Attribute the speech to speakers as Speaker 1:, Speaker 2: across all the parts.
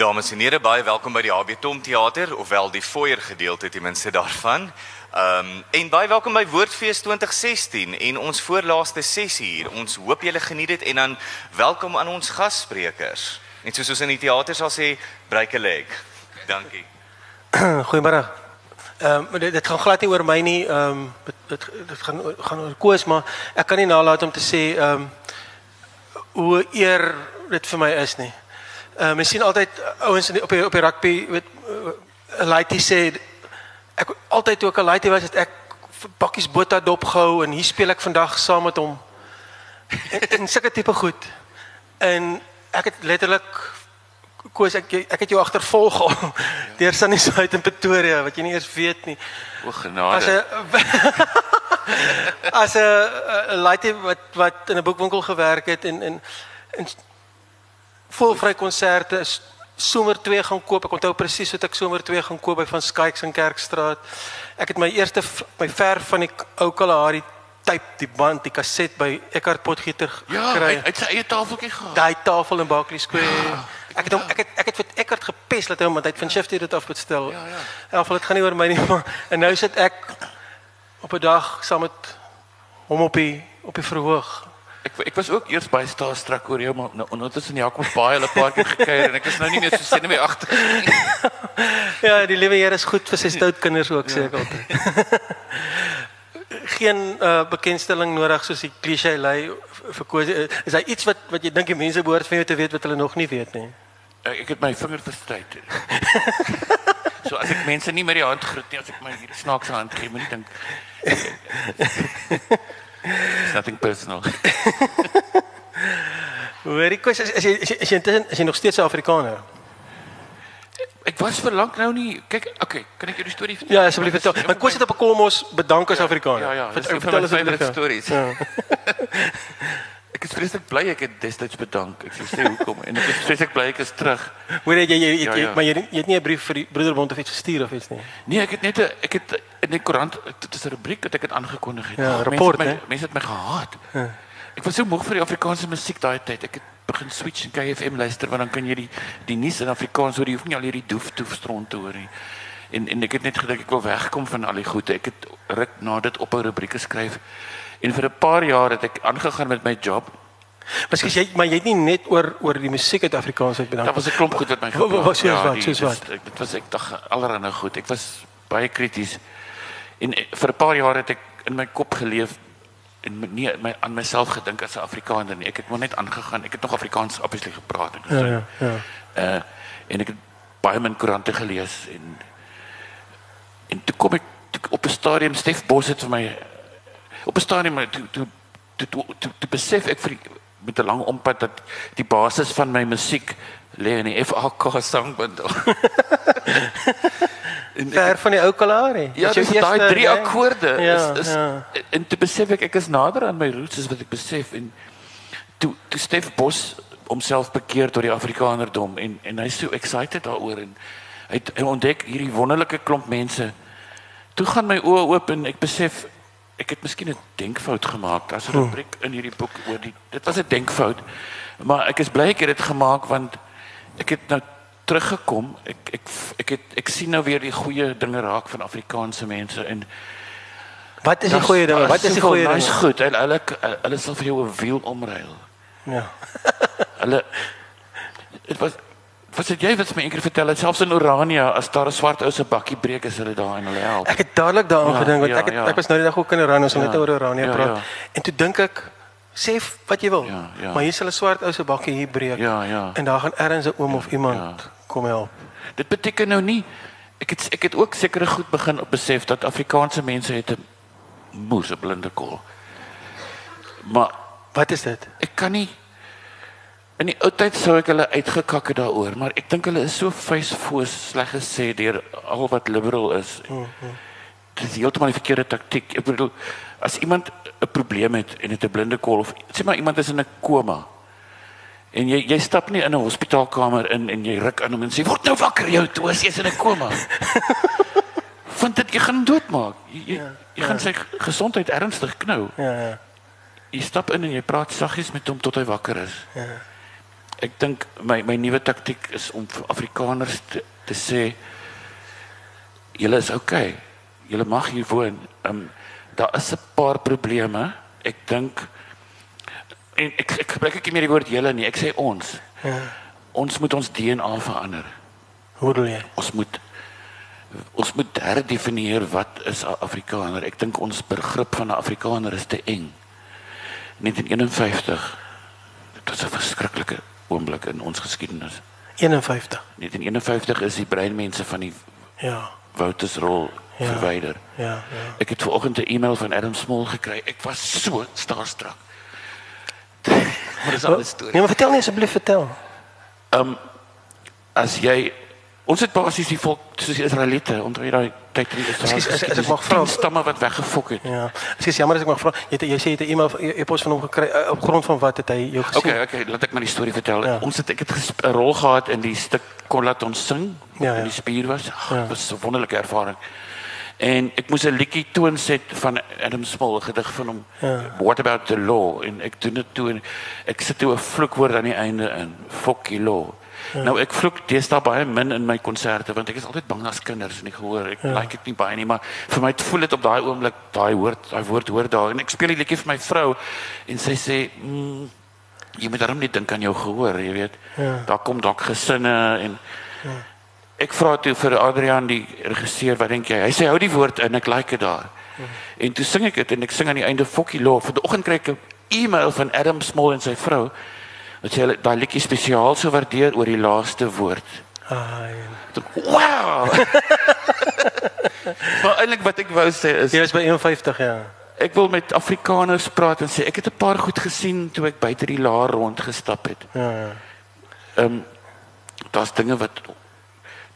Speaker 1: Dames en here, baie welkom by die HB Tom Theater, ofwel die foyer gedeelte ten minste daarvan. Ehm um, en baie welkom by Woordfees 2016 en ons voorlaaste sessie hier. Ons hoop julle geniet dit en dan welkom aan ons gassprekers. Net soos ons in die teater sal sê, break a leg. Dankie.
Speaker 2: Goeiemôre. Ehm um, dit, dit gaan glad nie oor my nie. Ehm um, dit, dit dit gaan gaan oor Koos, maar ek kan nie nalat om te sê ehm um, hoe eer dit vir my is nie. Ehm uh, mens sien altyd ouens in die, op die, op die rugby weet uh, Laiti sê ek altyd toe ek 'n Laiti was het ek bakkies bota dop gehou en hier speel ek vandag saam met hom. En, en sulke tipe goed. En ek het letterlik Koos ek ek het jou agtervolg al deur Sunny Side in Pretoria wat jy nie eers weet nie.
Speaker 1: O genade.
Speaker 2: As 'n as 'n laaitie wat wat in 'n boekwinkel gewerk het en en en volvry konserte is somer 2 gaan koop. Ek onthou presies wat ek somer 2 gaan koop by van Skykes in Kerkstraat. Ek het my eerste my verf van die ou Kalahari tape die band die kaset by Eckhart Potgieter
Speaker 3: ja,
Speaker 2: gekry.
Speaker 3: Ja, hy het sy eie tafeltjie gehad.
Speaker 2: Daai tafel in Barclay Square. Ja, ek het hom ek het ek het vir Eckhart gepes dat hy hom want hy het van Shifty dit afbestel.
Speaker 3: Ja, ja.
Speaker 2: In geval dit gaan nie oor my nie, maar en nou sit ek op 'n dag saam met hom op die op die verhoog.
Speaker 3: Ek ek was ook eers baie starstruck oor jou maar nou ondertussen Jacobs baie hulle paar keer gekuier en ek is nou nie meer so sien meer agter.
Speaker 2: ja, die liewe Here is goed vir sy stout kinders ook sê ek altyd. Geen uh, bekendstelling nodig soos die klise lei vir koes. Is daar iets wat wat jy dink die mense behoort van jou te weet wat hulle nog nie weet nie?
Speaker 3: Ek, ek het my vinger verstryd. so as ek mense nie met die hand groet nie, as ek my hier snaakse hand gee, moet ek dink It's nothing personal.
Speaker 2: Hoorie kos as jy as jy intussen is jy nog steeds 'n Afrikaner?
Speaker 3: Ek was vir lank nou nie. Kyk, okay, kan ek jou die storie vertel?
Speaker 2: Ja, asseblief vertel. Maar kos het op 'n kolmos bedank as
Speaker 3: Ja,
Speaker 2: Afrikaner.
Speaker 3: ja, ja,
Speaker 2: Vertel
Speaker 3: my
Speaker 2: asseblief.
Speaker 3: favourite stories.
Speaker 2: Ja.
Speaker 3: Ek is vreeslik bly ek het destyds bedank. Ek sê hoekom en ek is vreeslik bly ek is terug.
Speaker 2: Hoor jy jy jy, jy,
Speaker 3: Ja,
Speaker 2: jy
Speaker 3: ja.
Speaker 2: maar jy, jy het nie 'n brief vir die broederbond of iets gestuur of iets nie.
Speaker 3: Nee, ek het net 'n ek het in die koerant dit is 'n rubriek wat ek het aangekondig het.
Speaker 2: Ja,
Speaker 3: Mense het
Speaker 2: rapport,
Speaker 3: my-
Speaker 2: hè?
Speaker 3: Mense het my gehaat. Ek was so moeg vir die Afrikaanse musiek daai tyd. Ek het begin switch en KFM luister want dan kan jy die die nuus in Afrikaans hoor. Jy hoef nie al hierdie doef doef stront te hoor nie. En en ek het net gedink ek wil wegkom van al die goede. Ek het ruk na dit op 'n rubrieke skryf. En vir 'n paar jaar het ek aangegaan met my job.
Speaker 2: Miskien jy maar jy het nie net oor oor die musiek uit Afrikaans uit bedank.
Speaker 3: Daar was 'n klomp goed wat my
Speaker 2: Wa- wa- wat, soos wat,
Speaker 3: die-
Speaker 2: soos
Speaker 3: dis-
Speaker 2: wat?
Speaker 3: Dit was ek dag allerhande goed. Ek was baie krities. En eh, vir 'n paar jaar het ek in my kop geleef en nie my aan myself gedink as 'n Afrikaner nie. Ek het maar net aangegaan. Ek het nog Afrikaans obviously gepraat en
Speaker 2: Ja ja ja.
Speaker 3: uh en ek het baie min koerante gelees en en toe kom ek toe, op 'n stadium Stef Bos het vir my op 'n stadium toe toe toe toe, toe, toe, besef ek vir met 'n lang ompad dat die basis van my musiek lê in die FAK sangbundel. en
Speaker 2: Ver van die ou Kalahari.
Speaker 3: Ja, dis daai drie
Speaker 2: ding.
Speaker 3: akkoorde
Speaker 2: Ja,
Speaker 3: is is
Speaker 2: ja.
Speaker 3: en toe besef ek ek is nader aan my roots as wat ek besef en toe toe Stef Bos homself bekeer tot die Afrikanerdom en en hy's so excited daaroor en hy het hy ontdek hierdie wonderlike klomp mense. Toe gaan my oë oop en ek besef ek het miskien 'n denkfout gemaak. Daar's 'n rubriek in hierdie boek oor die dit was 'n denkfout. Maar ek is bly ek het dit gemaak want ek het nou teruggekom. Ek ek ek het ek sien nou weer die goeie dinge raak van Afrikaanse mense en
Speaker 2: Wat is die goeie ding? Wat is die goeie
Speaker 3: Dis
Speaker 2: ding?
Speaker 3: goed. Hulle hulle hulle sal vir jou 'n wiel omruil.
Speaker 2: Ja.
Speaker 3: Hulle dit was wat het jy wat my eendag vertel het selfs in Orania as daar 'n swart ou se bakkie breek is hulle daar en hulle help.
Speaker 2: Ek het dadelik daaraan
Speaker 3: Ja,
Speaker 2: gedink want
Speaker 3: ja,
Speaker 2: ek het,
Speaker 3: ja.
Speaker 2: ek was nou die dag ook in Oranje ons het
Speaker 3: Ja,
Speaker 2: net oor Oranje
Speaker 3: ja,
Speaker 2: praat.
Speaker 3: ja.
Speaker 2: En toe dink ek sê wat jy wil.
Speaker 3: Ja, ja.
Speaker 2: Maar hier sal 'n swart ou se bakkie hier breek.
Speaker 3: Ja, ja.
Speaker 2: En daar gaan ergens 'n oom of iemand
Speaker 3: ja.
Speaker 2: kom help.
Speaker 3: Dit beteken nou nie ek het ek het ook sekere goed begin op besef dat Afrikaanse mense het 'n moerse blinde kol. Maar
Speaker 2: Wat is dit?
Speaker 3: ek kan nie in die ou tyd sou ek hulle uitgekak het daaroor, maar ek dink hulle is so vuisfoos sleg gesê deur al wat liberal is.
Speaker 2: Mhm.
Speaker 3: Dit is heeltemal die verkeerde taktiek. Ek bedoel as iemand 'n probleem het en het 'n blinde kol of sê maar iemand is in 'n koma en jy jy stap nie in 'n hospitaalkamer in en jy ruk aan hom en sê word nou wakker jou toe as jy's in 'n koma. Want dit jy gaan doodmaak. Jy jy, jy gaan sy gesondheid ernstig knou.
Speaker 2: Ja ja.
Speaker 3: Jy stap in en jy praat saggies met hom tot hy wakker is.
Speaker 2: Ja.
Speaker 3: Ek dink my my nuwe taktik is om vir Afrikaners te, te sê julle is okay. Julle mag hier woon. Ehm um, daar is 'n paar probleme. Ek dink en ek ek gebruik ek nie meer die woord julle nie. Ek sê ons.
Speaker 2: Ja.
Speaker 3: Ons moet ons DNA verander.
Speaker 2: Hoe bedoel jy?
Speaker 3: Ons moet ons moet herdefinieer wat is 'n Afrikaner. Ek dink ons begrip van 'n Afrikaner is te eng. 1951 dit was 'n verskriklike oomblik in ons geskiedenis.
Speaker 2: 51.
Speaker 3: 1951 is die breinmense van die
Speaker 2: Ja.
Speaker 3: Woutersrol
Speaker 2: Ja.
Speaker 3: ja. verwyder.
Speaker 2: Ja, ja.
Speaker 3: Ek het vanoggend 'n e-mail van Adam Small gekry. Ek was so starstruck. maar dis 'n ander storie.
Speaker 2: Nee, maar vertel nie asseblief vertel.
Speaker 3: Ehm um, as jy ons het basies die volk soos die Israeliete onder hierdie tyd in die
Speaker 2: Ekskuus, ek mag vra-
Speaker 3: stamme wat weggefok het.
Speaker 2: Ja. Sê jammer as ek mag vra. Jy het, jy sê jy het 'n e-mail e-pos van hom gekry uh, op grond van wat het hy jou gesê?
Speaker 3: Okay, okay, laat ek maar die storie vertel.
Speaker 2: Ja.
Speaker 3: Ons het ek het 'n rol gehad in die stuk kon laat ons sing.
Speaker 2: Ja,
Speaker 3: die spier was.
Speaker 2: Ja.
Speaker 3: ja. was 'n wonderlike ervaring. En ek moes 'n liedjie toonset van Adam Small, gedig van hom.
Speaker 2: Ja.
Speaker 3: What about the law? En ek doen dit toe en ek sit toe 'n vloekwoord aan die einde in. Fuck law. Ja. Nou ek vloek deesdae baie min in my konserte want ek is altyd bang as kinders nie gehoor. Ek ja. like dit nie baie nie, maar vir my voel dit op daai oomblik daai woord, daai woord hoor daar en ek speel die liedjie vir my vrou en sy sê, mm, jy moet daarom nie dink aan jou gehoor, jy weet.
Speaker 2: Ja.
Speaker 3: Daar kom dalk gesinne en ja. ek vra toe vir Adrian die regisseur, wat dink jy? Hy sê hou die woord in, ek like dit daar. Ja. En toe sing ek dit en ek sing aan die einde Fokkie Law. Vanoggend kry ek 'n e-mail van Adam Small en sy vrou wat sê hulle daai liedjie spesiaal so waardeer oor die laaste woord.
Speaker 2: Ai.
Speaker 3: Toe, Wow. maar eintlik wat ek wou sê is
Speaker 2: Jy was by 51 ja.
Speaker 3: ek wil met Afrikaners praat en sê ek het 'n paar goed gesien toe ek buite die laar rond gestap het.
Speaker 2: Ja, ja.
Speaker 3: Ehm um, daar's dinge wat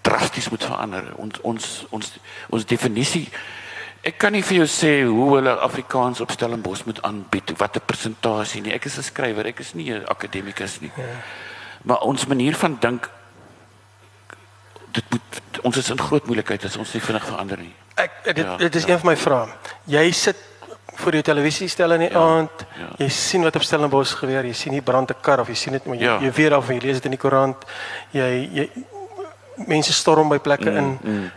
Speaker 3: drasties moet verander. Ons ons ons ons definisie Ek kan nie vir jou sê hoe hulle Afrikaans op Stellenbosch moet aanbied, watter persentasie nie. Ek is 'n skrywer, ek is nie 'n akademikus nie. Ja. Maar ons manier van dink dit moet ons is in groot moeilikheid as ons nie vinnig verander nie.
Speaker 2: Ek dit
Speaker 3: Ja,
Speaker 2: dit is
Speaker 3: ja.
Speaker 2: een van my vrae. Jy sit voor jou televisie stel in die
Speaker 3: Ja,
Speaker 2: aand.
Speaker 3: ja.
Speaker 2: Jy sien wat op Stellenbosch gebeur. Jy sien nie brand 'n kar of jy sien dit maar jy,
Speaker 3: Ja.
Speaker 2: jy weet af jy lees dit in die koerant. Jy jy mense storm by plekke
Speaker 3: Mm,
Speaker 2: in.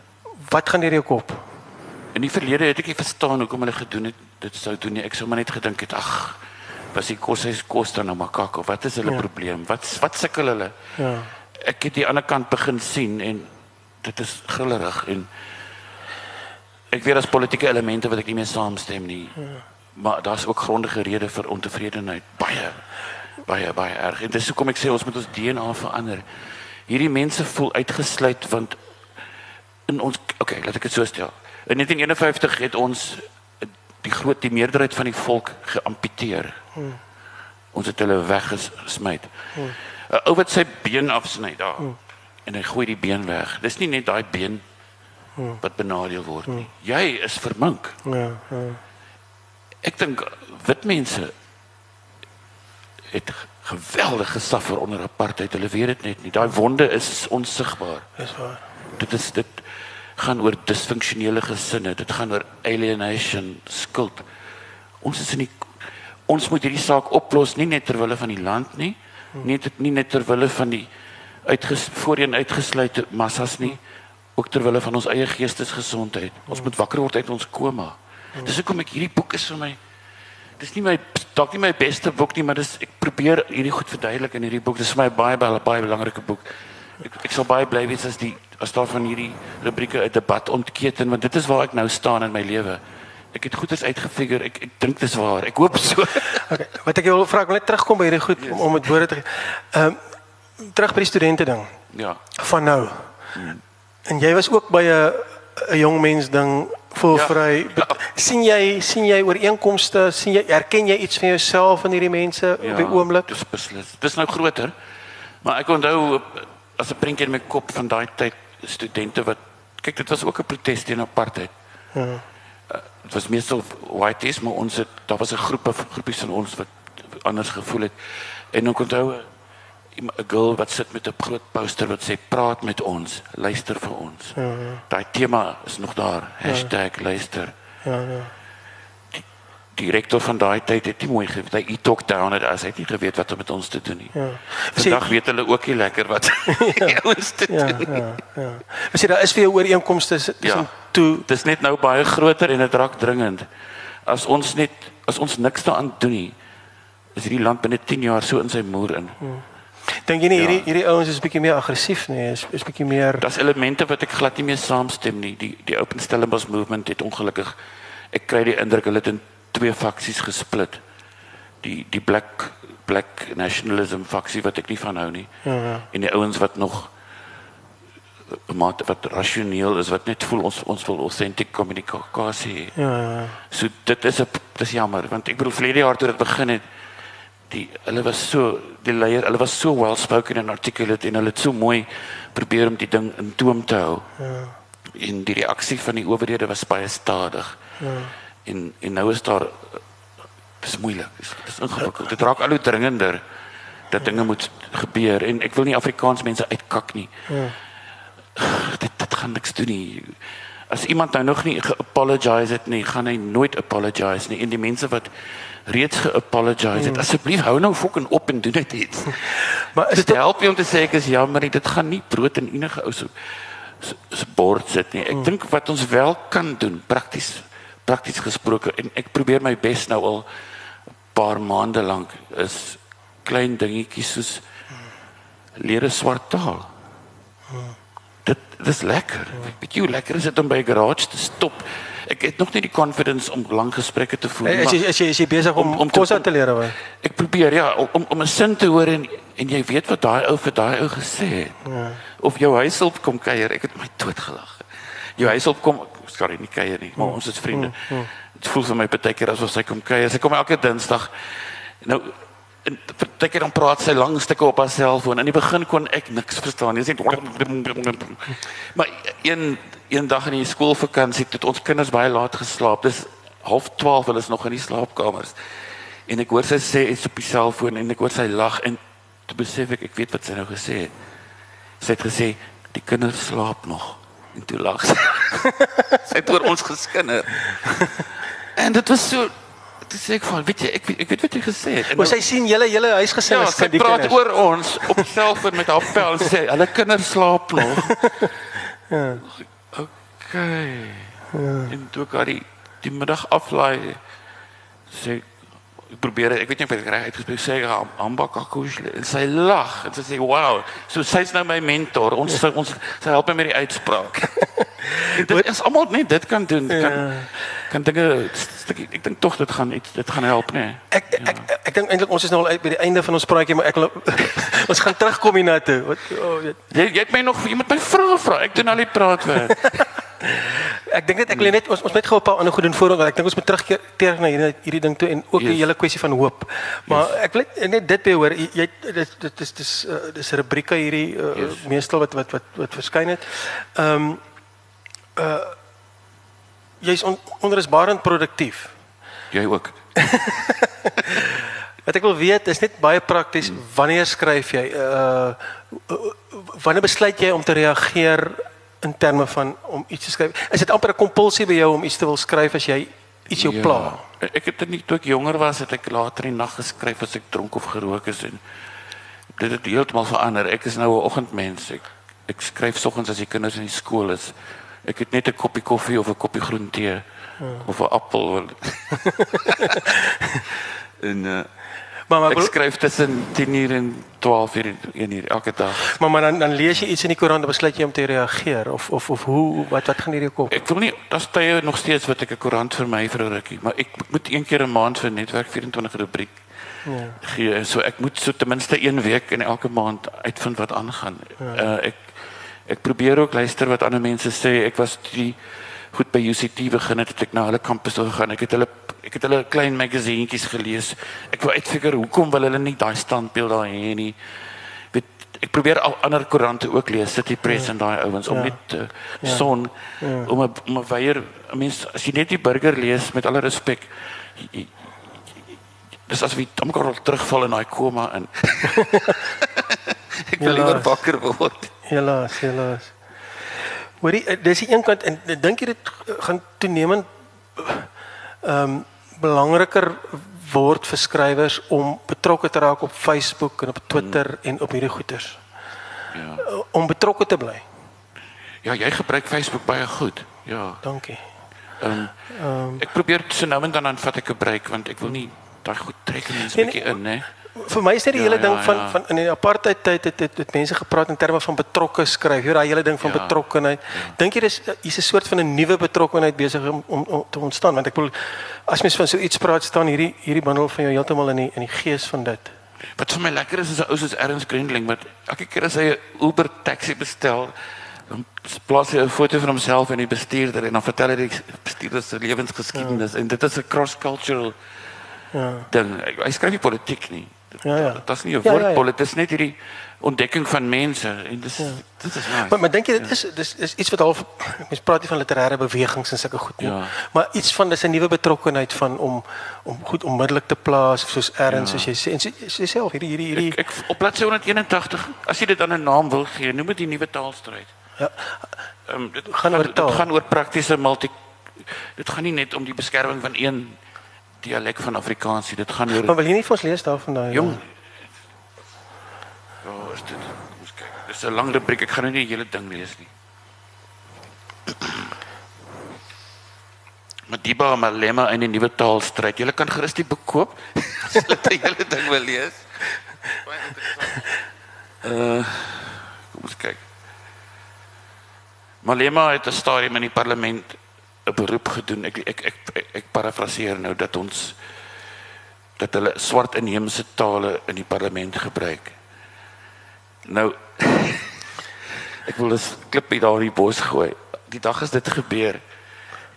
Speaker 2: Wat gaan deur jou kop?
Speaker 3: In die verlede het ek nie verstaan hoekom hulle gedoen het dit sou doen nie. Ek sou maar net gedink het, ag, was die kos hy kos dan nou makak of wat is hulle
Speaker 2: ja.
Speaker 3: probleem? Wat wat sukkel hulle?
Speaker 2: Ja.
Speaker 3: Ek het die ander kant begin sien en dit is grillerig en ek weet daar's politieke elemente wat ek nie mee saamstem nie. Ja. Maar daar's ook grondige redes vir ontevredenheid. Baie baie baie erg. En dis hoekom ek sê ons moet ons DNA verander. Hierdie mense voel uitgesluit want in ons okay, laat ek dit so stel. In 1951 het ons die groot die meerderheid van die volk geamputeer. Hmm. Ons het hulle weggesmy. 'n Ou wat sy been afsny daar hmm. en hy gooi die been weg. Dis nie net daai been wat benadeel word nie. Jy is vermink.
Speaker 2: Ja, ja.
Speaker 3: Ek dink wit mense het geweldig gesuffer onder apartheid. Hulle weet dit net nie. Daai wonde is onsigbaar.
Speaker 2: Dis waar.
Speaker 3: Dit is dit gaan oor disfunksionele gesinne. Dit gaan oor alienation, skuld. Ons is in die ons moet hierdie saak oplos nie net ter wille van die land nie, nie dit nie net ter wille van die uitges voorheen uitgesluite massas nie, ook ter wille van ons eie geestesgesondheid. Ons moet wakker word uit ons koma. Dis hoekom ek hierdie boek is vir my Dis nie my dalk nie my beste boek nie, maar dis ek probeer hierdie goed verduidelik in hierdie boek. Dis vir my baie baie baie belangrike boek. Ek ek sal baie bly wees as die as daar van hierdie rubrieke 'n debat ontketen want dit is waar ek nou staan in my lewe. Ek het goedes uitgefigure. Ek ek dink dis waar. Ek hoop so.
Speaker 2: Okay, wat ek wil vra, ek wil net terugkom by hierdie goed yes. om om dit woorde te. Ehm terug by die studente ding
Speaker 3: ja.
Speaker 2: van nou. En jy was ook by 'n 'n jong mens ding voel
Speaker 3: Ja.
Speaker 2: Ja. sien jy sien jy ooreenkomste, sien jy erken jy iets van jouself in hierdie mense op die oomblik?
Speaker 3: Dis beslis. Dis nou groter. Maar ek onthou as 'n prentjie in my kop van daai tyd studente wat kyk dit was ook 'n protes teen apartheid.
Speaker 2: Ja.
Speaker 3: Uh, dit was meestal whiteys maar ons het daar was 'n groep of groepies van ons wat anders gevoel het. En ek onthou 'n girl wat sit met 'n groot poster wat sê praat met ons, luister vir ons.
Speaker 2: Ja.
Speaker 3: Daai tema is nog daar. Hashtag luister.
Speaker 2: Ja, ja.
Speaker 3: Die rektor van daai tyd het nie mooi geweet. Hy talk down het as hy het nie geweet wat om met ons te doen nie.
Speaker 2: Ja.
Speaker 3: Vandag weet hulle ook nie lekker wat ja. ons te
Speaker 2: Ja,
Speaker 3: doen.
Speaker 2: ja, ja. As jy daar is vir jou ooreenkomste tussen
Speaker 3: Ja.
Speaker 2: toe
Speaker 3: Dis net nou baie groter en dit raak dringend. As ons net as ons niks daaraan doen nie, is hierdie land binne 10 jaar so in sy moer in.
Speaker 2: dink jy nie
Speaker 3: Ja.
Speaker 2: hierdie hierdie ouens is bietjie meer aggressief nie, is is bietjie meer
Speaker 3: Daar's elemente wat ek glad nie mee saamstem nie. Die die Open Stellenbosch movement het ongelukkig ek kry die indruk hulle het in twee faksies gesplit. Die die black black nationalism faksie wat ek nie van hou nie.
Speaker 2: Ja, ja.
Speaker 3: En die ouens wat nog wat rasioneel is wat net voel ons ons wil authentic kommunikasie hê.
Speaker 2: Ja, ja, ja.
Speaker 3: So dit is 'n dis jammer want ek bedoel verlede jaar toe dit begin het die hulle was so die leier hulle was so well spoken and articulate en hulle het so mooi probeer om die ding in toom te hou. Ja. En die reaksie van die owerhede was baie stadig. Ja. En en nou is daar dis moeilik. Dis, dis ingewikkeld. Dit raak al hoe dringender dat dinge moet gebeur en ek wil nie Afrikaans mense uitkak nie. Ja. Dit dit gaan niks doen nie. As iemand nou nog nie ge-apologize het nie, gaan hy nooit apologize nie. En die mense wat reeds ge-apologize het, asseblief hou nou fucking op en doen dit iets.
Speaker 2: Maar is
Speaker 3: Dit
Speaker 2: dit
Speaker 3: help nie om te sê ek is jammer nie. Dit gaan nie brood in enige ou se bord sit nie. Ek dink wat ons wel kan doen, prakties prakties gesproke en ek probeer my bes nou al 'n paar maande lank is klein dingetjies soos leer swart taal. Dit dis lekker. Weet jy hoe lekker is dit om by 'n garage te stop? Ek het nog nie die confidence om lang gesprekke te voer nie. maar-
Speaker 2: jy is jy is jy besig om
Speaker 3: Om-
Speaker 2: om
Speaker 3: te-
Speaker 2: kos uit te leer hoor?
Speaker 3: Ek probeer ja om om- 'n sin te hoor en en jy weet wat daai ou vir daai ou gesê het. Ja. Of jou huishulp kom kuier, ek het my doodgelag. Jou huishulp kom sorry, nie kuier nie, maar ons is vriende. Dit voel vir my baie keer asof sy kom kuier. Sy kom elke Dinsdag. Nou en baie keer dan praat sy lang stukke op haar selfoon. In die begin kon ek niks verstaan nie. Sy net Maar een een dag in die skoolvakansie het ons kinders baie laat geslaap. Dis half 12, hulle is nog in die slaapkamers. En ek hoor sy sê iets op die selfoon en ek hoor sy lag en toe besef ek ek weet wat sy nou gesê het. Sy het gesê die kinders slaap nog en toe lag sy. sy het oor ons geskinder. En dit was so toe sê ek van weet jy ek ek weet wat jy gesê het.
Speaker 2: Maar sy sien julle julle huisgesin
Speaker 3: ja,
Speaker 2: is
Speaker 3: sy
Speaker 2: die
Speaker 3: praat
Speaker 2: kinders.
Speaker 3: oor ons op selfoon met haar pel en sê hulle kinders slaap nog. ja. Okay. Ja. En toe haar die die middag aflaai sê ek probeer ek weet nie of ek reg uitgespreek sê Amba Kakush sy lag en sy sê wow so sy's nou my mentor. Ons sy, ons sy help my met die uitspraak. Dit is almal net dit kan doen. Kan ja. kan dinge ek dink tog dit gaan iets dit gaan help nê
Speaker 2: Ek ek ek, ek dink eintlik ons is nou al uit by die einde van ons praatjie maar ek ons gaan terugkom hiernatoe. Oh,
Speaker 3: jy, jy het my nog jy moet my vra vra. Ek doen al die praatwerk
Speaker 2: ek dink net ek wil net ons ons net gou 'n paar ander goed doen voor want ek dink ons moet terugkeer terug na hierdie hierdie ding toe en ook die
Speaker 3: Yes.
Speaker 2: hele kwessie van hoop. Maar ek wil net, net dit by hoor jy jy- dit dit is dis uh, dis rubrieke hierdie uh,
Speaker 3: Yes.
Speaker 2: meestal wat wat wat wat verskyn het. Ehm um, uh jy's on, onrusbarend produktief.
Speaker 3: jy ook
Speaker 2: Wat ek wil weet is net baie prakties wanneer skryf jy uh wanneer besluit jy om te reageer in terme van om iets te skryf? Is dit amper 'n kompulsie by jou om iets te wil skryf as jy iets jou ja. pla?
Speaker 3: Ek het dit nie toe ek jonger was het ek later in die nag geskryf as ek dronk of gerook is en dit het heeltemal verander. Ek is nou 'n oggendmens. Ek ek skryf soggens as die kinders in die skool is. Ek het net 'n koppie koffie of 'n koppie groen tee hmm. of 'n appel. en uh,
Speaker 2: Maar maar,
Speaker 3: ek skryf tussen 10uur en 12uur en 1uur elke dag.
Speaker 2: maar maar dan dan lees jy iets in die koerant en besluit jy om te reageer of of of hoe wat wat gaan hierdie kop?
Speaker 3: Ek wil nie daar's tye nog steeds wat ek 'n koerant vir my vir 'n rukkie, maar ek moet een keer 'n maand vir netwerk 24 rubriek
Speaker 2: Ja.
Speaker 3: gee. So ek moet so ten minste een week in elke maand uitvind wat aangaan. Ja. Uh ek ek probeer ook luister wat ander mense sê. Ek was die goed by UCT begin het, het ek na hulle kampus toe gegaan. Ek het hulle ek het hulle klein magasientjies gelees. Ek wou uitfigure hoekom wil hulle nie daai standbeeld daar hê nie. Weet ek probeer al ander koerante ook lees, City Press ja. en daai ouens om
Speaker 2: Ja.
Speaker 3: net uh, son ja. om 'n om 'n weier mense as jy net die burger lees met alle respek jy- jy- dis as wie hom kan terugval in daai koma in. ek wil liewer wakker word.
Speaker 2: Helaas, helaas. Hoorie, eh, dis die een kant en ek dink jy dit gaan toenemend um, belangriker word vir skrywers om betrokke te raak op Facebook en op Twitter mm. en op hierdie goeters.
Speaker 3: Ja.
Speaker 2: Uh, om betrokke te bly.
Speaker 3: Ja, jy gebruik Facebook baie goed. Ja.
Speaker 2: Dankie.
Speaker 3: Ehm um, ek probeer so nou en dan dan vat ek 'n breek want ek wil nie daai goed trek mense
Speaker 2: Nee,
Speaker 3: 'n bietjie in, hè.
Speaker 2: Vir my is dit die
Speaker 3: Ja,
Speaker 2: hele ding
Speaker 3: ja,
Speaker 2: van
Speaker 3: ja.
Speaker 2: van in die apartheid tyd het het, het mense gepraat in terme van betrokke skryf. Jy daai hele ding van
Speaker 3: Ja.
Speaker 2: betrokkenheid. Dink jy dis hier's 'n soort van 'n nuwe betrokkenheid besig om, om om te ontstaan want ek bedoel as mens van so iets praat staan hierdie hierdie bundel van jou heeltemal in die in die gees van dit.
Speaker 3: Wat vir my lekker is is 'n ou soos Ernst Grindling wat elke keer as hy 'n Uber taxi bestel, dan plaas hy 'n foto van homself en die bestuurder en dan vertel hy die bestuurder se lewensgeskiedenis en dit is 'n cross-cultural
Speaker 2: Ja.
Speaker 3: ding. Hy- Hy skryf nie politiek nie. Dit-
Speaker 2: Ja, ja.
Speaker 3: Dit is nie 'n
Speaker 2: Ja, ja,
Speaker 3: woord
Speaker 2: ja.
Speaker 3: politiek, dit is net hierdie ontdekking van mense en dis dit is nice.
Speaker 2: Maar maar dink jy dit is dis is iets wat half mens praat hier van literêre bewegings en sulke goed nie.
Speaker 3: Ja.
Speaker 2: Maar iets van dis 'n nuwe betrokkenheid van om om goed onmiddellik te plaas of soos erns
Speaker 3: Ja.
Speaker 2: soos jy sê en sê- sê self hierdie hierdie hierdie
Speaker 3: Ek, ek op bladsy 181, as jy dit dan 'n naam wil gee, noem dit die nuwe taalstryd.
Speaker 2: ja,
Speaker 3: Ehm um, dit
Speaker 2: Gaan oor taal.
Speaker 3: Dit gaan oor praktiese multi Dit gaan nie net om die beskerming van een dialek van Afrikaans nie. Dit gaan oor
Speaker 2: maar wil jy nie vir ons lees daarvan daai
Speaker 3: jong. Ja, is dit. Ons kyk. Dis 'n lang rubriek. Ek gaan nou nie die hele ding lees nie. Madiba Malema in die nuwe taalstryd. Jy kan gerus die boek koop. As jy die hele ding wil lees. Baie interessant. Uh, kom ons kyk. Malema het 'n stadium in die parlement 'n beroep gedoen. Ek ek ek ek, ek parafraseer nou dat ons dat hulle swart inheemse tale in die parlement gebruik. Nou ek wil 'n klippie daar in die bos gooi. Die dag as dit gebeur,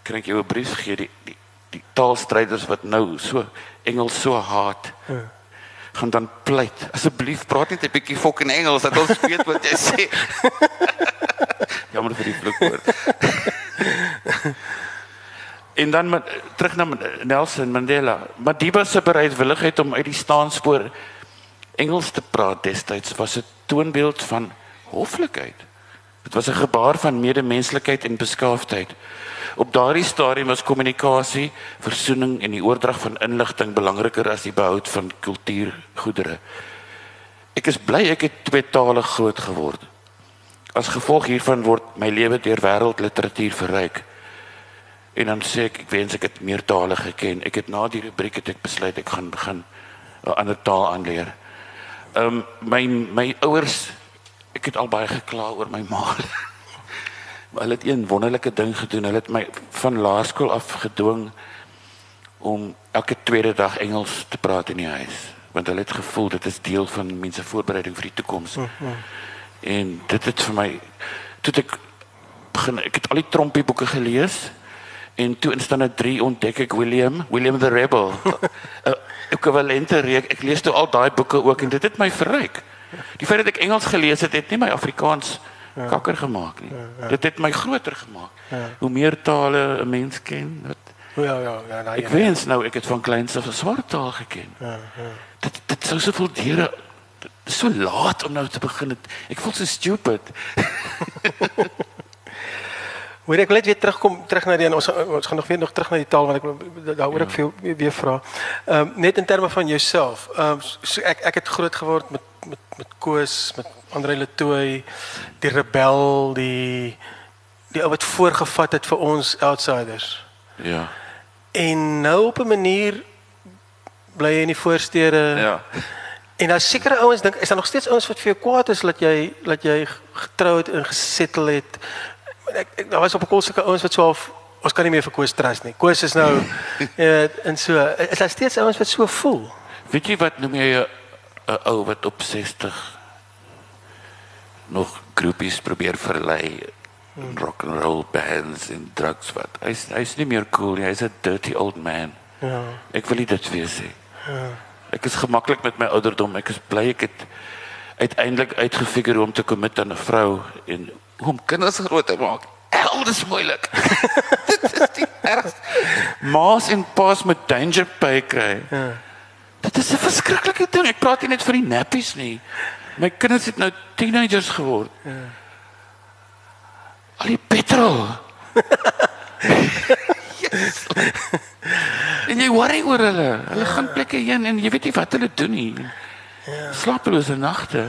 Speaker 3: kan ek jou 'n brief gee die die, die taalstryders wat nou so Engels so haat. gaan dan pleit. Asseblief praat net 'n bietjie fucking Engels dat ons weet wat jy sê. Jammer vir die vloekwoord. En dan met, terug na Nelson Mandela. Madiba se bereidwilligheid om uit die staanspoor Engels te praat destyds was 'n toonbeeld van hoflikheid. Dit was 'n gebaar van medemenslikheid en beskaafdheid. Op daardie stadium was kommunikasie, versoening en die oordrag van inligting belangriker as die behoud van kultuurgoedere. Ek is bly ek het tweetalig groot geword. As gevolg hiervan word my lewe deur wêreldliteratuur verryk. En dan sê ek ek wens ek het meer tale geken. Ek het na die rubriek het ek besluit ek gaan begin 'n ander taal aanleer. Ehm um, my my ouers ek het al baie gekla oor my ma. maar hulle het een wonderlike ding gedoen. Hulle het my van laerskool af gedwing om elke tweede dag Engels te praat in die huis, want hulle het gevoel dit is deel van mense voorbereiding vir die toekoms. Mm -hmm. En dit het vir my toe ek begin ek het al die trompie boeke gelees en toe in standaard 3 ontdek ek William, William the Rebel. 'n Ekwivalente reek. Ek lees toe al daai boeke ook en dit het my verryk. Die feit dat ek Engels gelees het, het nie my Afrikaans ja. kakker gemaak nie. Ja, ja. Dit het my groter gemaak. Ja. Hoe meer tale 'n mens ken, wat
Speaker 2: Ja ja ja, daai.
Speaker 3: ek wens nou ek het van kleins af 'n swart taal geken. Ja, ja. Dit dit sou soveel deure so laat om nou te begin. Het. Ek voel so stupid.
Speaker 2: Moet ek net weer terugkom terug na die ons ons gaan nog weer nog terug na die taal want ek wil- daaroor ja. ek veel weer, weer vra. Ehm um, net in terme van jouself. Ehm um, so ek ek het groot geword met met met Koos, met Andre Letoy, die rebel, die die ou wat voorgevat het vir ons outsiders.
Speaker 3: Ja.
Speaker 2: En nou op 'n manier bly jy in die voorstede.
Speaker 3: Ja.
Speaker 2: En daar sekere ouens dink is daar nog steeds ouens wat vir jou kwaad is dat jy dat jy getrou het en gesettel het. Ek, ek daar was op 'n kol sulke ouens wat so half ons kan nie meer vir Koos trust nie. Koos is nou uh, en so is daar steeds ouens wat so voel.
Speaker 3: Weet jy wat noem jy 'n ou wat op 60 nog groepies probeer verlei hmm. rock and roll bands en drugs wat. Hy's hy's nie meer cool nie. Hy's 'n dirty old man.
Speaker 2: Ja.
Speaker 3: Ek wil nie dit weer sê. Ja. Ek is gemaklik met my ouderdom. Ek is bly ek het uiteindelik uitgefigure hoe om te commit aan 'n vrou en hoe om kinders groot te maak. Hel, dis moeilik. dit is die ergste. Maas en paas met danger pay kry.
Speaker 2: Ja.
Speaker 3: Dit is 'n verskriklike ding. Ek praat nie net vir die nappies nie. My kinders het nou teenagers geword. Ja. Al die petrol. yes. En jy worry oor hulle. Hulle gaan plekke heen en jy weet nie wat hulle doen nie. Ja. Slapelose nagte.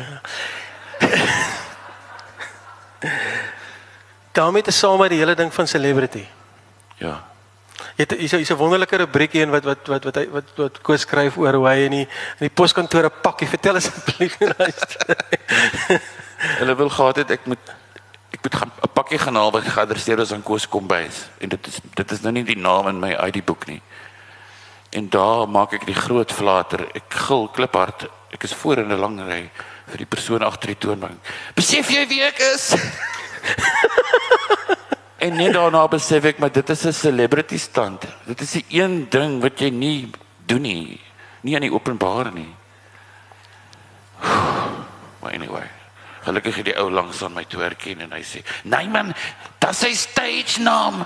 Speaker 2: daarmee te saam met die hele ding van celebrity.
Speaker 3: Ja.
Speaker 2: Jy het hier's 'n wonderlike rubriek een wat wat wat wat hy wat wat Koos skryf oor hoe hy in die in die poskantore pakkie vertel asseblief.
Speaker 3: Hulle wil gehad het ek moet ek moet gaan 'n pakkie gaan haal wat geadresseer is aan Koos Kombuis en dit is dit is nou nie die naam in my ID boek nie. En daar maak ek die groot flater. Ek gil kliphard. Ek is voor in 'n lang ry vir die persoon agter die toonbank. Besef jy wie ek is? en net daarna besef ek maar dit is 'n celebrity stand. Dit is die een ding wat jy nie doen nie. Nie aan die openbaar nie. Maar anyway. Gelukkig het die ou langs aan my toe herken en hy sê: "Nee man, dit is sy stage naam."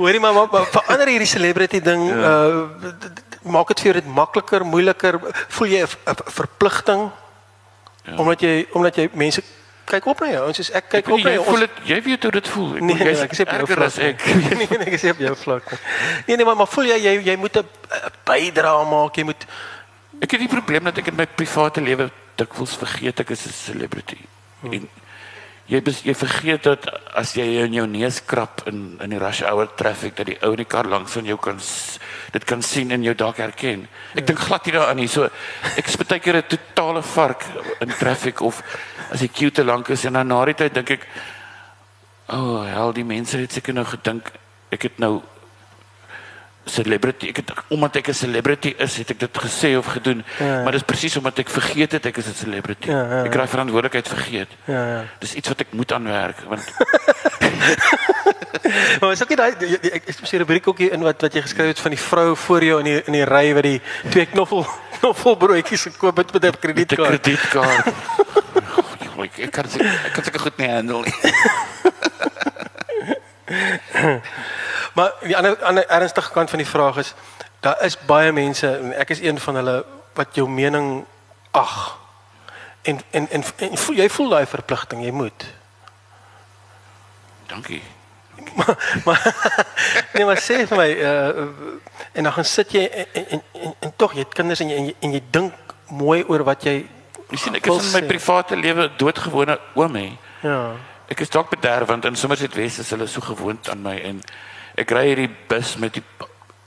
Speaker 2: Hoorie maar, maar, maar verander hierdie celebrity ding ja. uh maak dit vir jou dit makliker, moeiliker, voel jy 'n verpligting ja. omdat jy omdat jy mense kyk op na jou. Ons is ek kyk op
Speaker 3: Jy
Speaker 2: na jou.
Speaker 3: voel dit, jy weet hoe dit voel. Ek
Speaker 2: nee, nee, ek sê jou
Speaker 3: erger
Speaker 2: vlak.
Speaker 3: as ek.
Speaker 2: nee, nee, nee, ek sê jou vlak. Nee nee, maar maar voel jy jy jy moet 'n 'n bydra maak, jy moet
Speaker 3: Ek het die probleem dat ek in my private lewe dikwels vergeet ek is 'n celebrity. Hmm. En jy bes, jy vergeet dat as jy in jou neus krap in in die rush hour traffic dat die ou in die kar langs van jou kan dit kan sien en jou dalk herken. Ek dink glad nie daaraan nie. So ek is baie keer 'n totale vark in traffic of as die queue te lank is en dan na die tyd dink ek o, oh, hel die mense het seker nou gedink ek het nou celebrity ek het omdat ek 'n celebrity is het ek dit gesê of gedoen
Speaker 2: Ja, ja.
Speaker 3: maar dis presies omdat ek vergeet het ek is 'n celebrity
Speaker 2: Ja, ja, ja.
Speaker 3: ek kry verantwoordelikheid vergeet
Speaker 2: ja ja.
Speaker 3: dis iets wat ek moet aanwerk want
Speaker 2: Maar is ook nie daai ek is 'n rubriek ook hier in wat wat jy geskryf het van die vrou voor jou in die in die ry wat die twee knoffel knoffelbroodjies gekoop het met 'n kredietkaart.
Speaker 3: kredietkaart ek ek kan seker- ek kan seker goed nie handle nie
Speaker 2: Maar die ander ander ernstige kant van die vraag is daar is baie mense en ek is een van hulle wat jou mening ag. En en en, en voel, jy voel daai verpligting, jy moet.
Speaker 3: dankie
Speaker 2: Nee, maar sê vir my uh en dan gaan sit jy en en, en, en, tog jy het kinders en jy en jy, en jy dink mooi oor wat jy
Speaker 3: jy sien ek is in my private lewe doodgewone oom hè
Speaker 2: Ja.
Speaker 3: Ek is dalk bederf want in Somerset West is hulle so gewoond aan my en ek ry hierdie bus met die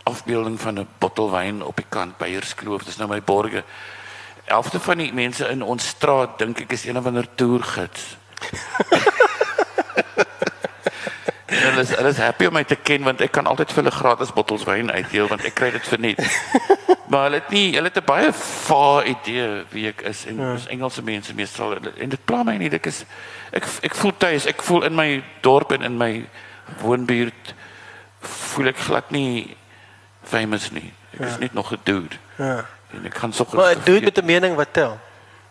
Speaker 3: afbeelding van 'n bottel wyn op die kant Beierskloof. Dis nou my borge. Helfte van die mense in ons straat dink ek is een of ander toergids. En hulle is hulle is happy om my te ken want ek kan altyd vir hulle gratis bottels wyn uitdeel want ek kry dit vir net. Maar hulle het nie hulle het 'n baie vae idee wie ek is en ja. dis Engelse mense meestal en dit pla my nie ek is ek ek voel tuis ek voel in my dorp en in my woonbuurt voel ek glad nie famous nie ek is net nog 'n dude
Speaker 2: Ja.
Speaker 3: en ek kan soggens
Speaker 2: Maar doen met 'n mening wat tel.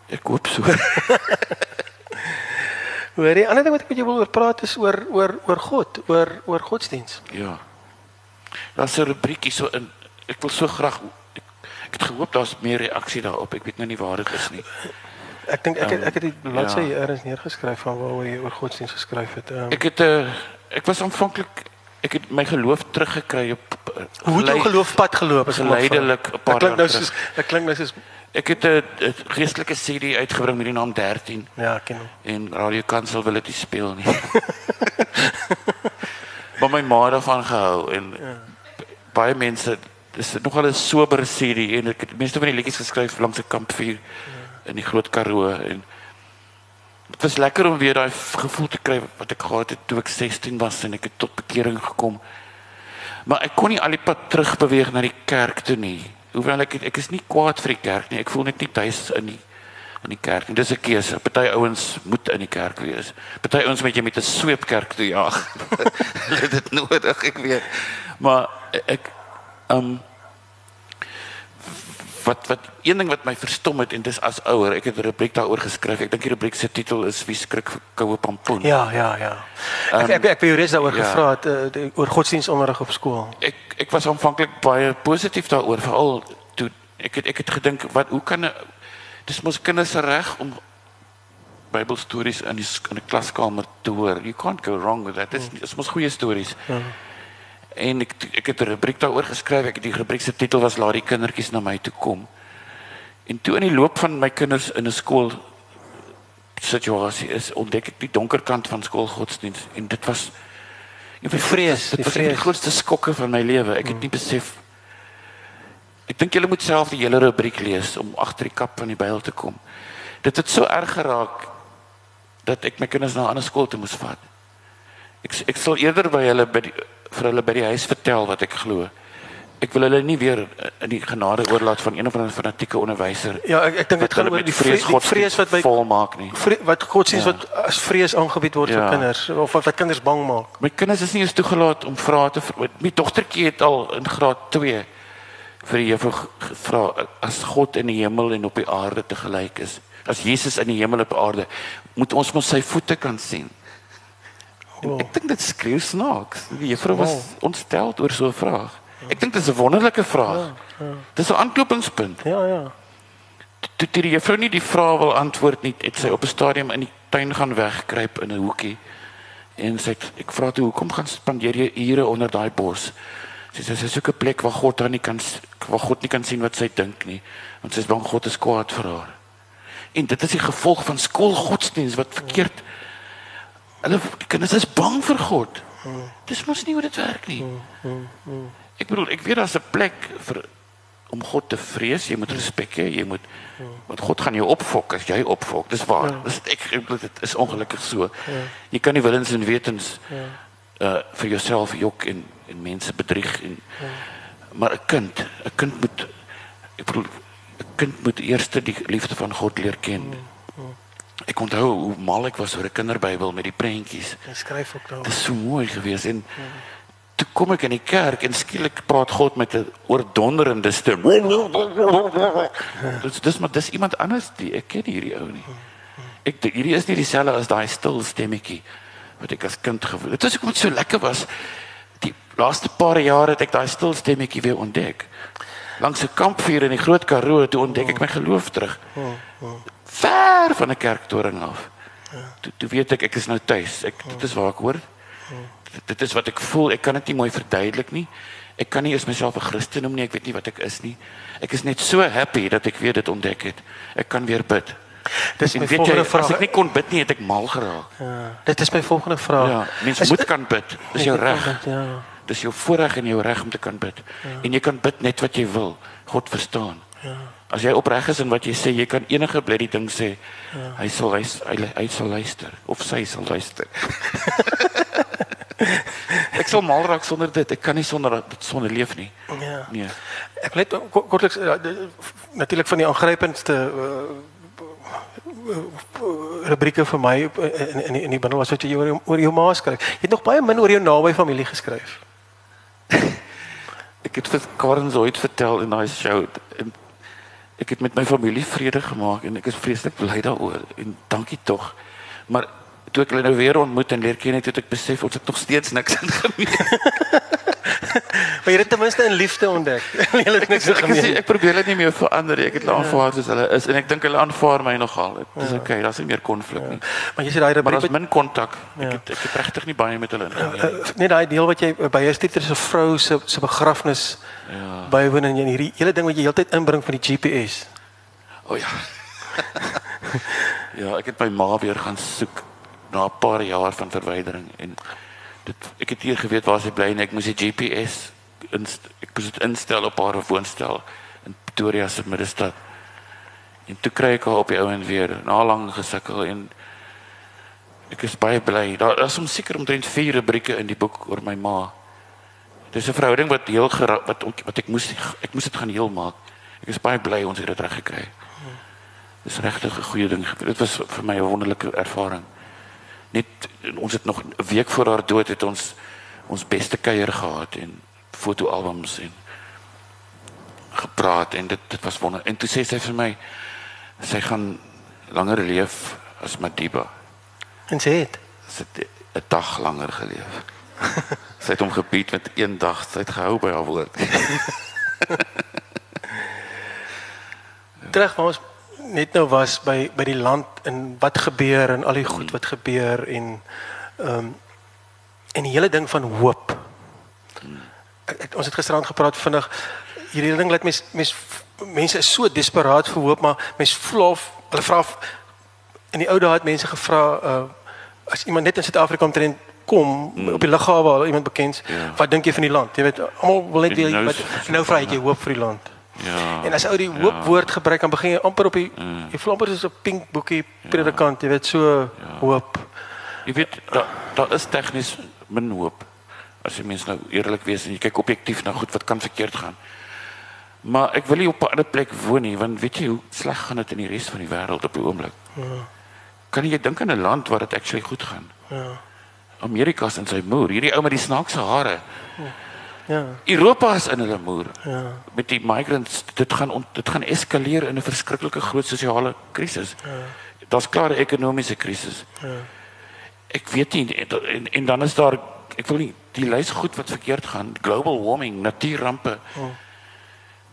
Speaker 3: ek hoop so
Speaker 2: Hoor jy, ander ding wat ek met jou wil oor praat is oor oor oor God, oor oor godsdiens.
Speaker 3: ja daar's 'n rubriekie so in ek wil so graag ek, ek het gehoop daar's meer reaksie daarop ek weet nou nie waar dit is nie
Speaker 2: Ek dink ek het, ek het die bladsy
Speaker 3: ja.
Speaker 2: eers neergeskryf van waaroor jy oor godsdiens geskryf het. Um,
Speaker 3: Ek het 'n uh, ek was aanvanklik ek het my geloof teruggekry op uh,
Speaker 2: Hoe het jou
Speaker 3: gelei-
Speaker 2: geloofpad geloop as
Speaker 3: geleidelik 'n paar
Speaker 2: klink nou soos dit klink nou soos
Speaker 3: Ek het 'n 'n geestelike CD uitgebring met die naam 13
Speaker 2: ja, ek ken hom.
Speaker 3: en Radio Kansel wil dit nie speel nie. maar my ma het daarvan gehou en ja. baie mense dis nogal 'n sober CD en ek het meeste van die liedjies geskryf langs 'n kampvuur ja. in die Groot Karoo en dit was lekker om weer daai gevoel te kry wat ek gehad het toe ek 16 was en ek het tot bekering gekom. Maar ek kon nie al die pad terug beweeg na die kerk toe nie. Hoewel ek ek is nie kwaad vir die kerk nie. Ek voel net nie tuis in die in die kerk nie. Dis 'n keuse. Party ouens moet in die kerk wees. Party ouens moet jy met 'n sweep kerk toe jaag. Hulle het dit nodig, ek weet. Maar ek um wat wat een ding wat my verstom het en dis as ouer, ek het 'n rubriek daaroor geskryf. Ek dink die rubriek se titel is Wie skrik vir koue pampoen.
Speaker 2: Ja, ja, ja. Ek
Speaker 3: Um,
Speaker 2: ek ek het jou reeds daaroor
Speaker 3: ja.
Speaker 2: gevra het uh, die- oor godsdienstonderrig op skool.
Speaker 3: ek ek was aanvanklik baie positief daaroor veral toe ek het ek het gedink wat hoe kan 'n dis mos kinders se reg om Bybelstories in die in 'n klaskamer te hoor. You can't go wrong with that. Dit is dis mos goeie stories.
Speaker 2: Ja.
Speaker 3: En ek ek het 'n rubriek daaroor geskryf. Ek het die rubriek se titel was Laat die kindertjies na my toe kom. En toe in die loop van my kinders in 'n skool situasie is ontdek ek die donker kant van skoolgodsdiens en dit was
Speaker 2: Die vrees,
Speaker 3: dit was een van die
Speaker 2: vrees.
Speaker 3: grootste skokke van my lewe. Ek het nie besef Ek dink julle moet self die hele rubriek lees om agter die kap van die Bybel te kom. Dit het so erg geraak dat ek my kinders na 'n ander skool toe moes vat. Ek ek sal eerder by hulle by die, vir hulle by die huis vertel wat ek glo. Ek wil hulle nie weer in die genade oorlaat van een of ander fanatieke onderwyser.
Speaker 2: Ja, ek ek dink dit gaan oor die vrees, die vrees wat by
Speaker 3: volmaak nie.
Speaker 2: vre, wat godsdienst
Speaker 3: Ja.
Speaker 2: wat as vrees aangebied word
Speaker 3: Ja.
Speaker 2: vir kinders of wat, wat kinders bang maak.
Speaker 3: My kinders is nie eens toegelaat om vrae te. My dogtertjie het al in graad 2 vir die juffrou ge- gevra as God in die hemel en op die aarde te gelyk is. As Jesus in die hemel en op aarde, moet ons mos sy voete kan sien. En
Speaker 2: Wow.
Speaker 3: ek dink dit skreeu snaaks. Die juffrou was
Speaker 2: Wow.
Speaker 3: ontstel oor so 'n vraag. Ek dink dit is 'n wonderlike vraag. Dis 'n aanknopingspunt.
Speaker 2: Ja, ja.
Speaker 3: Toe die juffrou nie die vraag wil antwoord nie, het sy op 'n stadium in die tuin gaan wegkruip in 'n hoekie. En sy het, ek vra toe hoekom gaan spandeer jy ure onder daai bos? Sy sê sy soek 'n plek waar God haar nie kan waar God nie kan sien wat sy dink nie, want sy is bang God is kwaad vir haar. En dit is die gevolg van skoolgodsdienst wat verkeerd Hulle kinders is bang vir God. Dis mos nie hoe dit werk nie. Ek bedoel, ek weet daar's 'n plek vir om God te vrees, jy moet respek hê, jy moet want God gaan jou opfok as jy opfok. Dis waar. Dis ek ek bedoel dit is ongelukkig so. Jy kan nie willens en wetens uh vir jouself jok en en mense bedrieg en maar 'n kind, 'n kind moet ek bedoel 'n kind moet eers die liefde van God leer ken. Ek onthou hoe mal ek was oor 'n kinderbybel met die prentjies.
Speaker 2: Jy skryf ook daar.
Speaker 3: Dit is so mooi geweest en toe kom ek in die kerk en skielik praat God met 'n oordonderende stem. Dis dis maar dis iemand anders die ek ken hierdie ou nie. Ek dink hierdie is nie dieselfde as daai stil stemmetjie wat ek as kind gevoel het. Dit was hoekom dit so lekker was. Die laaste paar jare het ek daai stil stemmetjie weer ontdek. Langs 'n kampvuur in die Groot Karoo toe ontdek ek my geloof terug. Ver van 'n kerktoring af. Toe, toe weet ek ek is nou tuis. Ek dit is waar ek hoor. Dit, dit is wat ek voel. Ek kan dit nie mooi verduidelik nie. Ek kan nie eens myself 'n Christen noem nie. Ek weet nie wat ek is nie. Ek is net so happy dat ek weer dit ontdek het. Ek kan weer bid.
Speaker 2: Dis
Speaker 3: En
Speaker 2: my
Speaker 3: weet jy,
Speaker 2: volgende vraag.
Speaker 3: as ek nie kon bid nie, het ek mal geraak.
Speaker 2: Ja, dit is my volgende vraag.
Speaker 3: Ja, mens
Speaker 2: Is-
Speaker 3: moet kan bid. Dis jou reg.
Speaker 2: Ja.
Speaker 3: Dis jou voorreg en jou reg om te kan bid. En jy kan bid net wat jy wil. God verstaan.
Speaker 2: Ja.
Speaker 3: As jy opreg is in wat jy sê, jy kan enige bly ding sê. Hy sal luister, hy, hy sal luister of sy sal luister. ek sal mal raak sonder dit. Ek kan nie sonder dit sonder leef nie.
Speaker 2: Ja.
Speaker 3: Nee.
Speaker 2: Ek net ko- kortliks uh, natuurlik van die aangrypendste uh, rubrieke vir my in in die, in die bundel was wat jy oor jou, oor jou ma skryf. Jy het nog baie min oor jou naby familie geskryf.
Speaker 3: Ek het vir Karen ooit vertel in daai show en ek het met my familie vrede gemaak en ek is vreeslik bly daaroor en dankie tog. Maar toe ek hulle nou weer ontmoet en leer ken het, het ek besef ons het nog steeds niks in gemeen.
Speaker 2: Maar jy het ten minste in liefde ontdek. jy het niks
Speaker 3: Ek, is,
Speaker 2: gemeen.
Speaker 3: ek probeer dit nie meer verander nie. Ek het hulle aanvaar soos hulle is en ek dink hulle aanvaar my nogal. Dit is ja. okay, daar's nie meer konflik nie.
Speaker 2: Maar jy sê daai rubriek
Speaker 3: daar's min kontak.
Speaker 2: Ja.
Speaker 3: Ek het ek het regtig nie baie met hulle ingeneem.
Speaker 2: uh, net daai deel wat jy uh, by jou is 'n vrou se se begrafnis
Speaker 3: Ja.
Speaker 2: bywoon en jy hierdie hele ding wat jy heeltyd inbring van die GPS.
Speaker 3: O ja. ja, ek het my ma weer gaan soek na 'n paar jaar van verwydering en dit ek het hier geweet waar sy bly en ek moes die GPS ek moes dit instel op haar woonstel in Pretoria se middestad. En toe kry ek haar op die ou en weer na lank gesukkel en ek is baie bly. Daar is om seker omtrent vier rubrieke in die boek oor my ma. Dis 'n verhouding wat heel gera- wat ook- wat ek moes ek moes dit gaan heel maak. Ek is baie bly ons het dit reg gekry. Dis regtig 'n goeie ding. Dit was vir my 'n wonderlike ervaring. Net ons het nog 'n week voor haar dood het ons ons beste kuier gehad en fotoalbums en gepraat en dit dit was wonder. En toe sê sy vir my sy gaan langer leef as Madiba.
Speaker 2: En sê dit.
Speaker 3: Sy het 'n dag langer geleef. sy het hom gebied met een dag. Sy het gehou by haar woord.
Speaker 2: Terug maar ons net nou was by by die land en wat gebeur en al die goed wat gebeur en ehm um, en die hele ding van hoop. Ek, ek, ons het gisterand gepraat vinnig hierdie ding laat mens mens mense is so desperaat vir hoop maar mens voel of hulle vra in die ou dae het mense gevra uh as iemand net in Suid-Afrika omtrent kom mm. op die lughawe iemand bekend ja. wat dink jy van die land jy weet almal wil net weet nou, wat nou vra jy hoop vir die land Ja. En as ou die hoop ja. woord gebruik dan begin jy amper op die mm. jy voel amper soos 'n pink boekie ja. predikant, jy weet so ja. hoop.
Speaker 3: Jy weet daar daar is tegnies min hoop. As jy mens nou eerlik wees en jy kyk objektief na goed wat kan verkeerd gaan. Maar ek wil nie op 'n ander plek woon nie want weet jy hoe sleg gaan dit in die res van die wêreld op die oomblik. Ja. Kan jy dink aan 'n land waar dit actually goed gaan? Ja. Amerika se in sy moer, hierdie ou met die snaakse hare. Ja. Ja. Europa is in hulle moer. Ja. Met die migrants, dit gaan dit gaan eskaleer in 'n verskriklike groot sosiale krisis. Ja. Daar's klare ekonomiese krisis. Ja. Ek weet nie en, en dan is daar ek wil nie die lys goed wat verkeerd gaan, global warming, natuurrampe. Ja.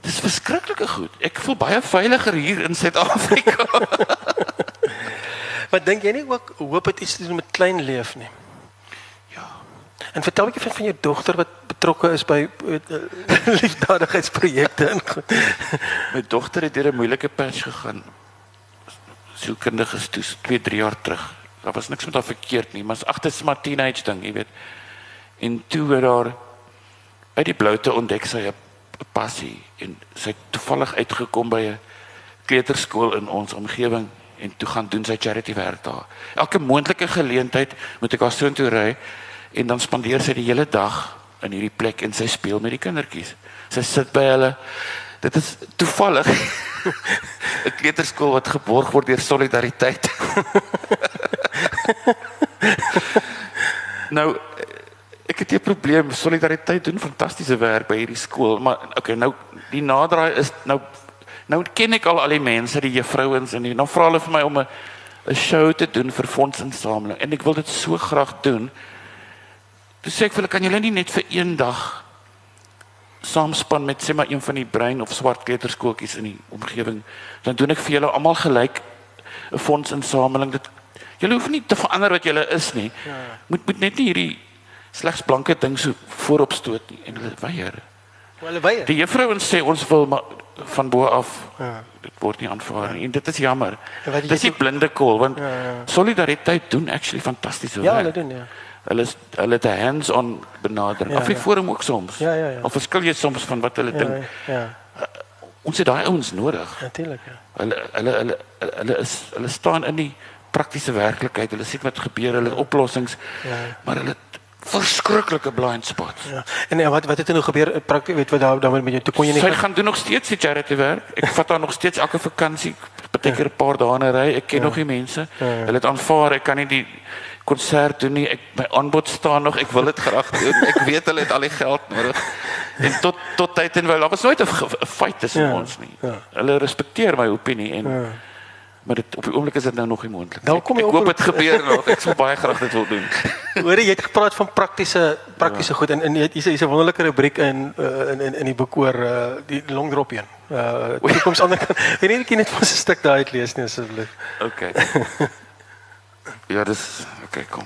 Speaker 3: Dis verskriklike goed. Ek voel baie veiliger hier in Suid-Afrika.
Speaker 2: wat dink jy nie ook hoop dit iets te doen met klein leef nie? En vertel ek vir van jou dogter wat betrokke is by uh, liefdadigheidsprojekte en
Speaker 3: My dogter het deur 'n moeilike patch gegaan. Sielkundiges toe 2, 3 jaar terug. Daar was niks met haar verkeerd nie, maar as agter se maar teenage ding, jy weet. En toe het haar uit die bloute ontdek sy 'n passie en sy toevallig uitgekom by 'n kleuterskool in ons omgewing en toe gaan doen sy charity werk daar. Elke moontlike geleentheid moet ek haar so intoe ry en dan spandeer sy die hele dag in hierdie plek en sy speel met die kindertjies. Sy sit by hulle. Dit is toevallig 'n kleuterskool wat geborg word deur solidariteit. nou het 'n probleem. Solidariteit doen fantastiese werk by hierdie skool, maar okay, nou die naderdraai is nou nou ken ek al al die mense, die juffrouens en dan vra hulle vir my om 'n 'n show te doen vir fondsinsameling en ek wil dit so graag doen. Toe sê ek vir hulle kan julle nie net vir een dag saamspan met sê maar een van die brein of swart kleuterskooltjies in die omgewing. Dan doen ek vir julle almal gelyk 'n fondsinsameling. Dit julle hoef nie te verander wat julle is nie. Ja. Moet moet net nie hierdie slegs blanke ding so voorop stoot nie en hulle weier.
Speaker 2: Hulle weier.
Speaker 3: Die juffrouens sê ons wil maar van bo af. Ja. Dit word nie aanvaar nie. Ja. En dit is jammer. Dit is 'n blinde kol want ja, ja. solidariteit doen actually fantastiese
Speaker 2: ja, werk. Ja, hulle doen ja
Speaker 3: hulle is hulle het 'n hands-on benadering. Ja, Afriforum ja. ook soms.
Speaker 2: Ja ja ja.
Speaker 3: Of verskil jy soms van wat hulle ja, dink? Ja. ja. Uh, ons het daai ouens nodig.
Speaker 2: Natuurlik ja.
Speaker 3: Hulle hulle hulle hulle is hulle staan in die praktiese werklikheid. Hulle sien wat gebeur, hulle oplossings. Ja. Maar hulle verskriklike blind spots. Ja.
Speaker 2: En wat wat het er nou gebeur prakties weet wat daar dan met toe kon jy nie
Speaker 3: Sy gaan doen nog steeds die charity werk. Ek vat haar nog steeds elke vakansie, baie keer 'n paar dae in 'n ry. Ek ken ja. nog die mense. Ja. Hulle het aanvaar ek kan nie die konsert doen nie. Ek my aanbod staan nog. Ek wil dit graag doen. Ek weet hulle het al die geld nodig. En tot tot tyd en wel, daar was nooit 'n fight tussen ja, ons nie. Ja. Hulle respekteer my opinie en ja. Maar dit op die oomblik is dit nou nog nie moontlik.
Speaker 2: Dan kom
Speaker 3: ek hoop dit gebeur nog. Ek sou baie graag dit wil doen.
Speaker 2: Hoor jy het gepraat van praktiese praktiese ja. goed en en hier's hier's 'n wonderlike rubriek in uh, in in in die boek oor uh, die long drop een. Uh toekoms ander kan. Weet nie ek net van 'n stuk daai uitlees nie asseblief.
Speaker 3: Okay. Ja, dis okay, kom.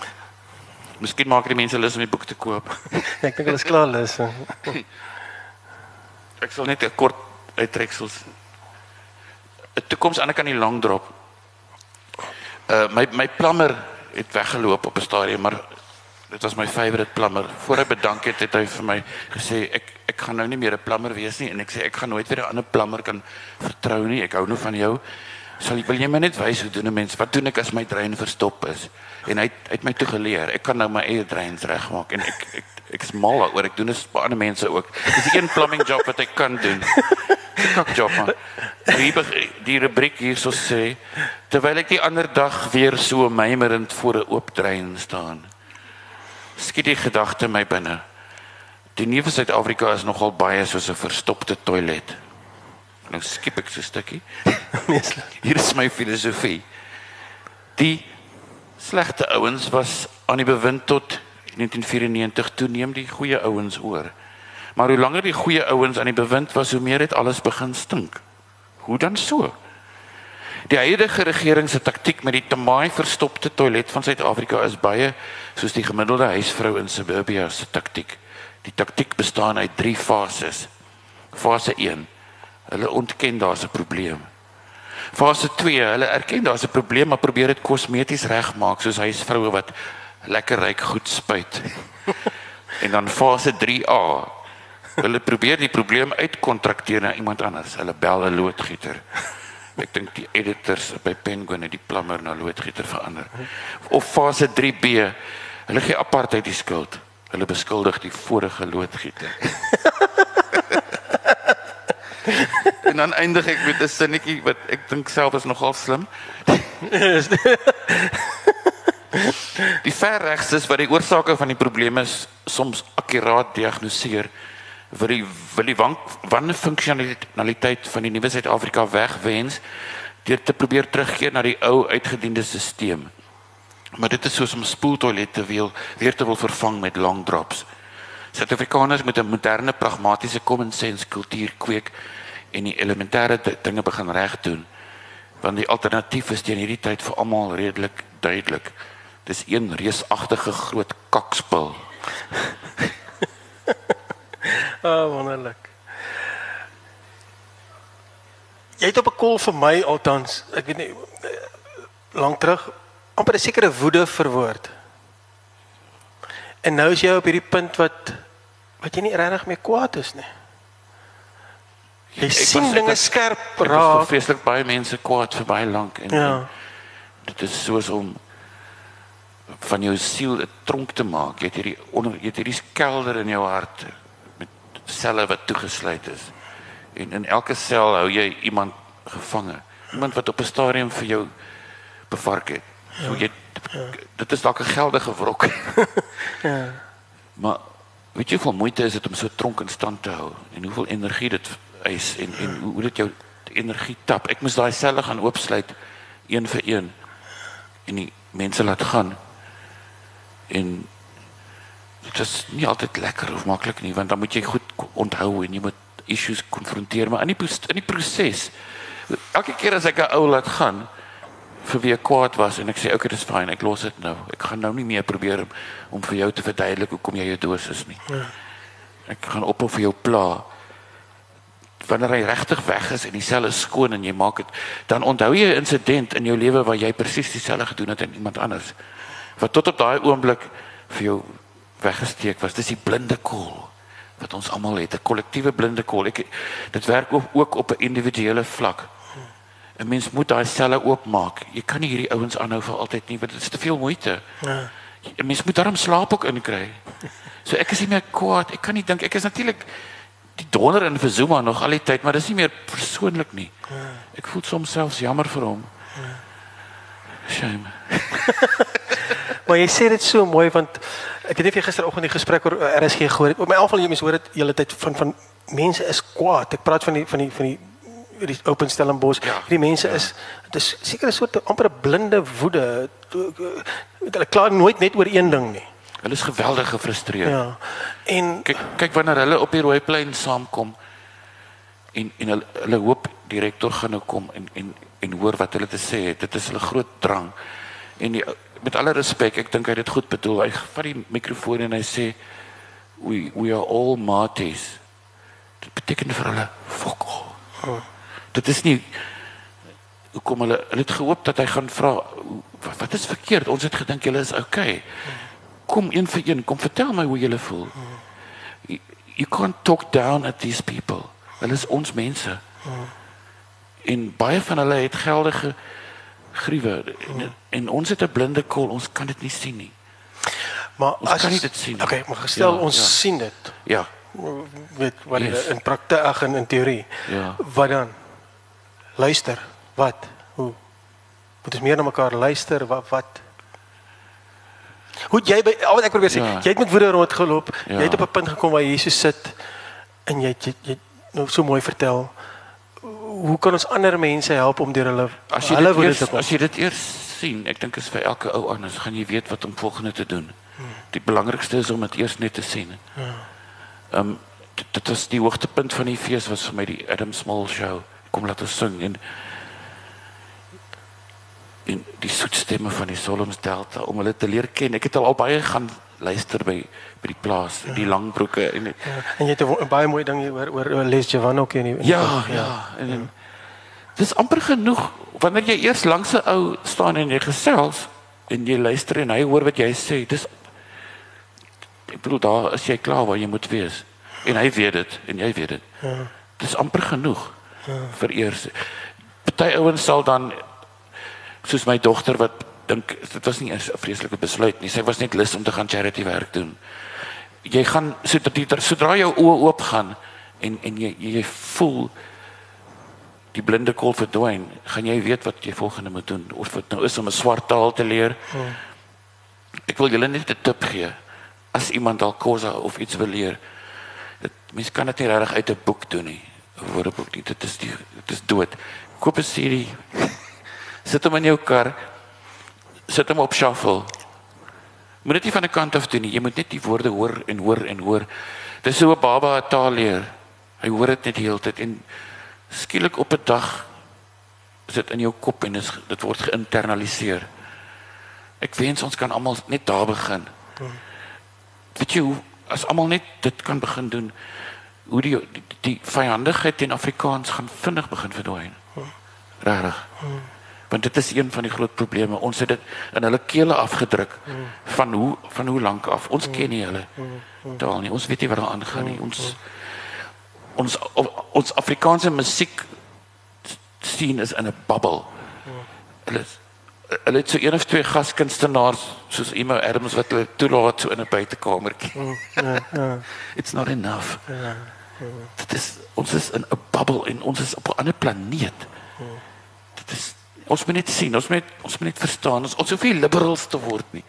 Speaker 3: Miskien maak die mense lus om die boek te koop.
Speaker 2: ek dink hulle is klaar lus.
Speaker 3: ek sal net 'n kort uittreksels. 'n Toekoms aan kan die lang drop. Uh my my plammer het weggeloop op 'n stadium, maar dit was my favourite plammer. Voor hy bedank het, het hy vir my gesê ek ek gaan nou nie meer 'n plammer wees nie en ek sê ek gaan nooit weer 'n ander plammer kan vertrou nie. Ek hou nou van jou. Sal wil jy my net wys hoe doen 'n mens? Wat doen ek as my drein verstop is? En hy het my toe geleer. Ek kan nou my eie dreins regmaak en ek ek ek is mal daaroor. Ek doen dit vir ander mense ook. Dis een plumbing job wat ek kan doen. Kak job man. Die die rubriek hier so sê terwyl ek die ander dag weer so mymerend voor 'n oop drein staan. Skiet die gedagte my binne. Die nuwe Suid-Afrika is nogal baie soos 'n verstopte toilet. Nou skip ek so 'n stukkie. Hier is my filosofie. Die slegte ouens was aan die bewind tot 1994 toeneem die goeie ouens oor. Maar hoe langer die goeie ouens aan die bewind was, hoe meer het alles begin stink. Hoe dan so? Die huidige regering se taktik met die temaai verstopte toilet van Suid-Afrika is baie soos die gemiddelde huisvrou in suburbia se taktik. Die taktik bestaan uit 3 fases. Fase 1. Hulle ontken daar's 'n probleem. Fase 2. Hulle erken daar's 'n probleem, maar probeer dit kosmeties regmaak soos huisvroue wat lekker ryk goed spuit. en dan fase 3A. Hulle probeer die probleem uitkontrakteer na iemand anders. Hulle bel 'n loodgieter. Ek dink die editors by Penguin het die plammer na loodgieter verander. Of fase 3B. Hulle gee apartheid die skuld. Hulle beskuldig die vorige loodgieter. en dan eindig ek met 'n sinnetjie wat ek dink self is nogal slim. die verregstes wat die oorsake van die probleme soms akkuraat diagnoseer vir die wil die wanneer funksionaliteit van die nuwe Suid-Afrika wegwens deur te probeer terugkeer na die ou uitgediende stelsel. Maar dit is soos om spoeltoilette wil weer te wil vervang met long drops. Suid-Afrikaners moet 'n moderne pragmatiese common sense kultuur kweek en die elementêre dinge begin reg doen. Want die alternatief is teen hierdie tyd vir almal redelik duidelik. Dis een reusagtige groot kakspul.
Speaker 2: Ah, oh, wonderlik. Jy het op 'n kol vir my altans, ek weet nie lank terug, amper 'n sekere woede verwoord. En nou is jy op hierdie punt wat wat jy nie regtig meer kwaad is nie. Jy ek sien dinge ek, skerp raak.
Speaker 3: Ek vreeslik baie mense kwaad vir baie lank en, ja. en dit is soos om van jou siel 'n tronk te maak. Jy het hierdie onder jy het hierdie kelder in jou hart selle wat toegesluit is. En in elke sel hou jy iemand gevange. Iemand wat op 'n stadium vir jou bevark het. So ja. jy ja. dit is dalk 'n geldige wrok. ja. Maar weet jy hoe moeite is dit om so tronk in stand te hou en hoeveel energie dit eis en en hoe dit jou energie tap. Ek moes daai selle gaan oopsluit een vir een en die mense laat gaan. En dit is nie altyd lekker of maklik nie want dan moet jy goed onthou en jy moet issues konfronteer maar in die in die proses elke keer as ek 'n ou laat gaan vir wie ek kwaad was en ek sê okay dis fyn ek los dit nou ek gaan nou nie meer probeer om vir jou te verduidelik hoekom jy jou dosis nie ja. ek gaan op vir jou pla wanneer hy regtig weg is en die sel is skoon en jy maak dit dan onthou jy 'n insident in jou lewe waar jy presies dieselfde gedoen het aan iemand anders wat tot op daai oomblik vir jou weggesteek was. Dis die blinde kol wat ons almal het, 'n kollektiewe blinde kol. Ek dit werk ook, ook op 'n individuele vlak. 'n Mens moet daai selle oopmaak. Jy kan nie hierdie ouens aanhou vir altyd nie, want dit is te veel moeite. Ja. 'n Mens moet daarom slaap ook inkry. So ek is nie meer kwaad. Ek kan nie dink ek is natuurlik die donder in vir Zuma nog al die tyd, maar dis nie meer persoonlik nie. Ja. Ek voel soms selfs jammer vir hom. Ja. Shame.
Speaker 2: maar jy sê dit so mooi want Ek het net gisteroggend die gesprek oor RSG gehoor. Op my afval jy mens hoor dit hele tyd van van mense is kwaad. Ek praat van die van die van die die open Stellenbosch. Ja, die mense ja. is dit is seker 'n soort amper 'n blinde woede. Hulle kla nooit net oor een ding nie.
Speaker 3: Hulle is geweldig gefrustreerd.
Speaker 2: Ja. En
Speaker 3: kyk kyk wanneer hulle op die rooi plein saamkom en en hulle hulle hoop die rektor gaan nou kom en en en hoor wat hulle te sê het. Dit is hulle groot drang. En die met alle respek, ek dink hy het dit goed bedoel. Hy vat die mikrofoon en hy sê we we are all martyrs. Dit beteken vir hulle fok. Oh. Dit is nie hoe kom hulle hulle het gehoop dat hy gaan vra wat, wat is verkeerd? Ons het gedink julle is okay. Kom een vir een, kom vertel my hoe julle voel. You, you can't talk down at these people. Hulle is ons mense. En baie van hulle het geldige gruwe en, en ons het 'n blinde kol, ons kan dit nie sien nie.
Speaker 2: Maar ons as, kan nie dit sien. Okay, maar gestel ja, ons ja. sien dit.
Speaker 3: Ja.
Speaker 2: Weet wat yes. in praktyk en in teorie.
Speaker 3: Ja.
Speaker 2: Wat dan? Luister, wat? Hoe? Moet ons meer na mekaar luister wat wat? Hoe jy by al wat ek probeer sê, ja. jy het met woorde rondgeloop. Ja. Jy het op 'n punt gekom waar Jesus sit en jy jy, jy nou so mooi vertel hoe kan ons ander mense help om deur hulle
Speaker 3: as jy hulle dit eers, as jy dit eers sien ek dink is vir elke ou anders gaan jy weet wat om volgende te doen hmm. die belangrikste is om dit eers net te sien ja um, dit, was die hoogtepunt van die fees was vir my die Adam Small show kom laat ons sing en en die soet stemme van die Solomons Delta om hulle te leer ken. Ek het al, al baie gaan luister by by die plaas, ja. die langbroeke en
Speaker 2: ja. en jy het 'n baie mooi ding oor oor, oor Les Javan ook in die
Speaker 3: Ja, ja. ja. En, en dis amper genoeg wanneer jy eers langs 'n ou staan en jy gesels en jy luister en hy hoor wat jy sê. Dis ek bedoel daar is jy klaar waar jy moet wees. En hy weet dit en jy weet dit. Ja. Dis amper genoeg. Ja. vir eers. Party ouens sal dan soos my dogter wat dink dit was nie 'n vreeslike besluit nie. Sy was net lus om te gaan charity werk doen. Jy gaan so sodra jou oë oop gaan en en jy jy voel die blinde kol verdwyn, gaan jy weet wat jy volgende moet doen of dit nou is om 'n swart taal te leer. Hmm. Ek wil julle net 'n tip gee. As iemand dalk kosa of iets wil leer, dit mens kan dit nie regtig uit 'n boek doen nie. 'n Woordeboek nie. Dit is die dit is dood. Koop 'n CD. Sit hom in jou kar. Sit hom op shuffle. Moet dit nie van 'n kant af doen nie. Jy moet net die woorde hoor en hoor en hoor. Dis so 'n baba 'n taal leer. Hy hoor dit net die hele tyd en skielik op 'n dag sit in jou kop en is, dit word geïnternaliseer. Ek wens ons kan almal net daar begin. Hmm. Weet jy, as almal net dit kan begin doen, hoe die die, die vyandigheid teen Afrikaans gaan vinnig begin verdwyn. Regtig. Want dit is een van die groot probleme. Ons het dit in hulle kele afgedruk van hoe van hoe lank af. Ons ken nie hulle daal nie. Ons weet nie wat daar aangaan nie. Ons ons ons Afrikaanse musiek sien is in 'n bubble hulle hulle het so een of twee gaskunstenaars soos Emo Adams wat hulle toelaat so in 'n buitekamertjie ja ja it's not enough ja dit is ons is in 'n bubble en ons is op 'n ander planeet dit is ons moet net sien, ons moet ons moet net verstaan, ons ons hoef nie liberals te word nie.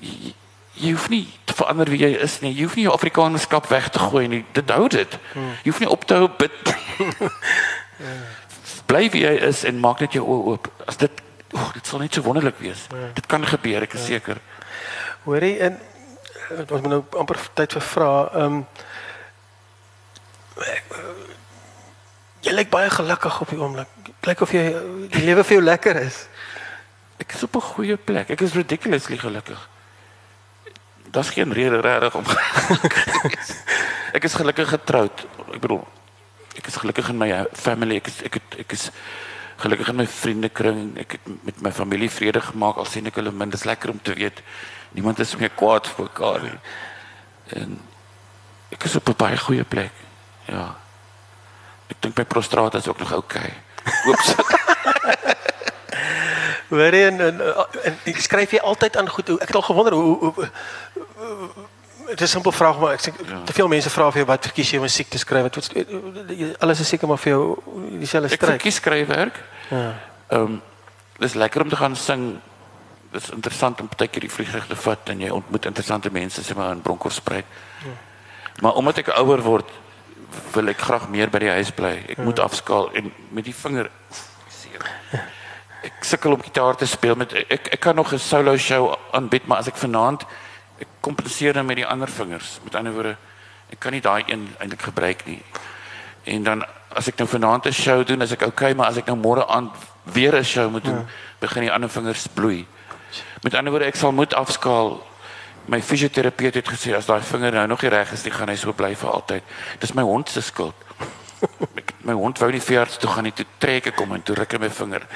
Speaker 3: Jy, jy hoef nie te verander wie jy is nie. Jy hoef nie jou Afrikanernskap weg te gooi nie. Dit hou dit. Jy hoef nie op te hou bid. Bly wie jy is en maak net jou oë oop. As dit oh, dit sal net so wonderlik wees. Ja. Dit kan gebeur, ek is ja. seker.
Speaker 2: Hoorie en eh, ons moet nou amper tyd vir vra. Ehm um, jy lyk baie gelukkig op die oomblik lyk of jy die lewe vir jou lekker is.
Speaker 3: Ek is op 'n goeie plek. Ek is ridiculously gelukkig. Daar's geen rede regtig om Ek is gelukkig getroud. Ek bedoel ek is gelukkig in my family. Ek is ek het ek is gelukkig in my vriendekring. Ek het met my familie vrede gemaak al sien ek hulle min. Dit is lekker om te weet niemand is meer kwaad vir mekaar nie. En ek is op 'n baie goeie plek. Ja. Ek dink my prostraat is ook nog. Okay koop sit.
Speaker 2: Hoor en, en en ek skryf jy altyd aan goed. Ek het al gewonder hoe hoe dit is 'n simpel vraag maar sê ja. te veel mense vra vir jou wat verkies jy om musiek te skryf? Wat alles is seker maar vir jou dieselfde stryd.
Speaker 3: Ek verkies skryfwerk. Ja. Ehm um, dis lekker om te gaan sing. Dis interessant om baie keer die vliegtuig te vat en jy ontmoet interessante mense sê maar in Bronkhorstspruit. Ja. Maar omdat ek ouer word, wil ek graag meer by die huis bly. Ek ja. moet afskaal en met die vinger. Ek sukkel om gitaar te speel met ek ek kan nog 'n solo show aanbied, maar as ek vanaand ek kompenseer dan met die ander vingers. Met ander woorde, ek kan nie daai een eintlik gebruik nie. En dan as ek nou vanaand 'n show doen, as ek okay, maar as ek nou môre aan weer 'n show moet doen, ja. begin die ander vingers bloei. Met ander woorde, ek sal moet afskaal my fisioterapeut het gesê as daai vinger nou nog nie reg is nie, gaan hy so bly vir altyd. Dis my hond se skuld. my hond wou nie veers toe gaan nie, toe trek ek hom en toe ruk hy my vinger.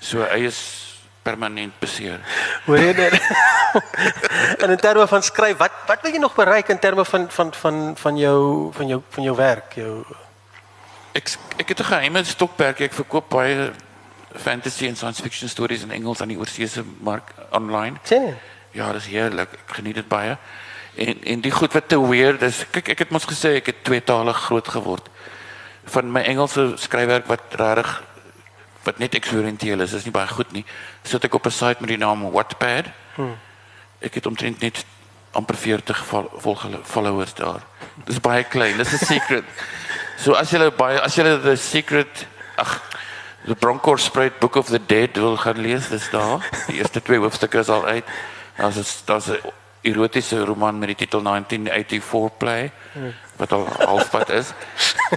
Speaker 3: So hy is permanent beseer.
Speaker 2: Hoor jy dit? en in terme van skryf, wat wat wil jy nog bereik in terme van van van van jou van jou van jou werk, jou
Speaker 3: Ek ek het 'n geheime stokperdjie, ek verkoop baie fantasy en science fiction stories in Engels aan die oorsese mark online.
Speaker 2: Sien jy?
Speaker 3: Ja, dis heerlik. Ek geniet dit baie. En en die goed wat te weird is. Kyk, ek het mos gesê ek het tweetalig groot geword. Van my Engelse skryfwerk wat regtig wat net eksperimenteel is, is nie baie goed nie. Sit ek op 'n site met die naam Wattpad. Hmm. Ek het omtrent net amper 40 followers daar. Dis baie klein. Dis 'n secret. so as jy baie as jy the secret ag the Bronkhorst Book of the Dead wil gaan lees, dis daar. Die eerste twee hoofstukke is al uit. Daar's daar's 'n erotiese roman met die titel 1984 Play wat al halfpad is.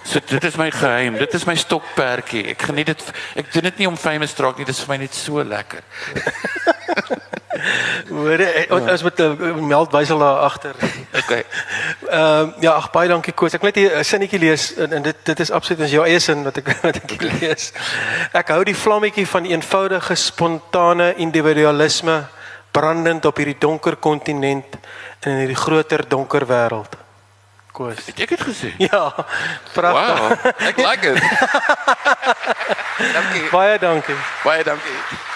Speaker 3: So dit is my geheim. Dit is my stokperdjie. Ek geniet dit. Ek doen dit nie om famous te raak nie. Dit is vir my net so lekker.
Speaker 2: Hoor, eh, ons ons moet 'n meldwysel daar agter.
Speaker 3: Okay.
Speaker 2: Ehm ja, ag baie dankie Koos. Ek net 'n sinnetjie lees en, en dit dit is absoluut as jou eie sin wat ek wat ek lees. Ek hou die vlammetjie van eenvoudige spontane individualisme brandend op hierdie donker kontinent en in hierdie groter donker wêreld. Koos.
Speaker 3: Het ek dit gesê?
Speaker 2: Ja, pragtig.
Speaker 3: Wow. Ek like dit. dankie.
Speaker 2: Baie dankie.
Speaker 3: Baie dankie.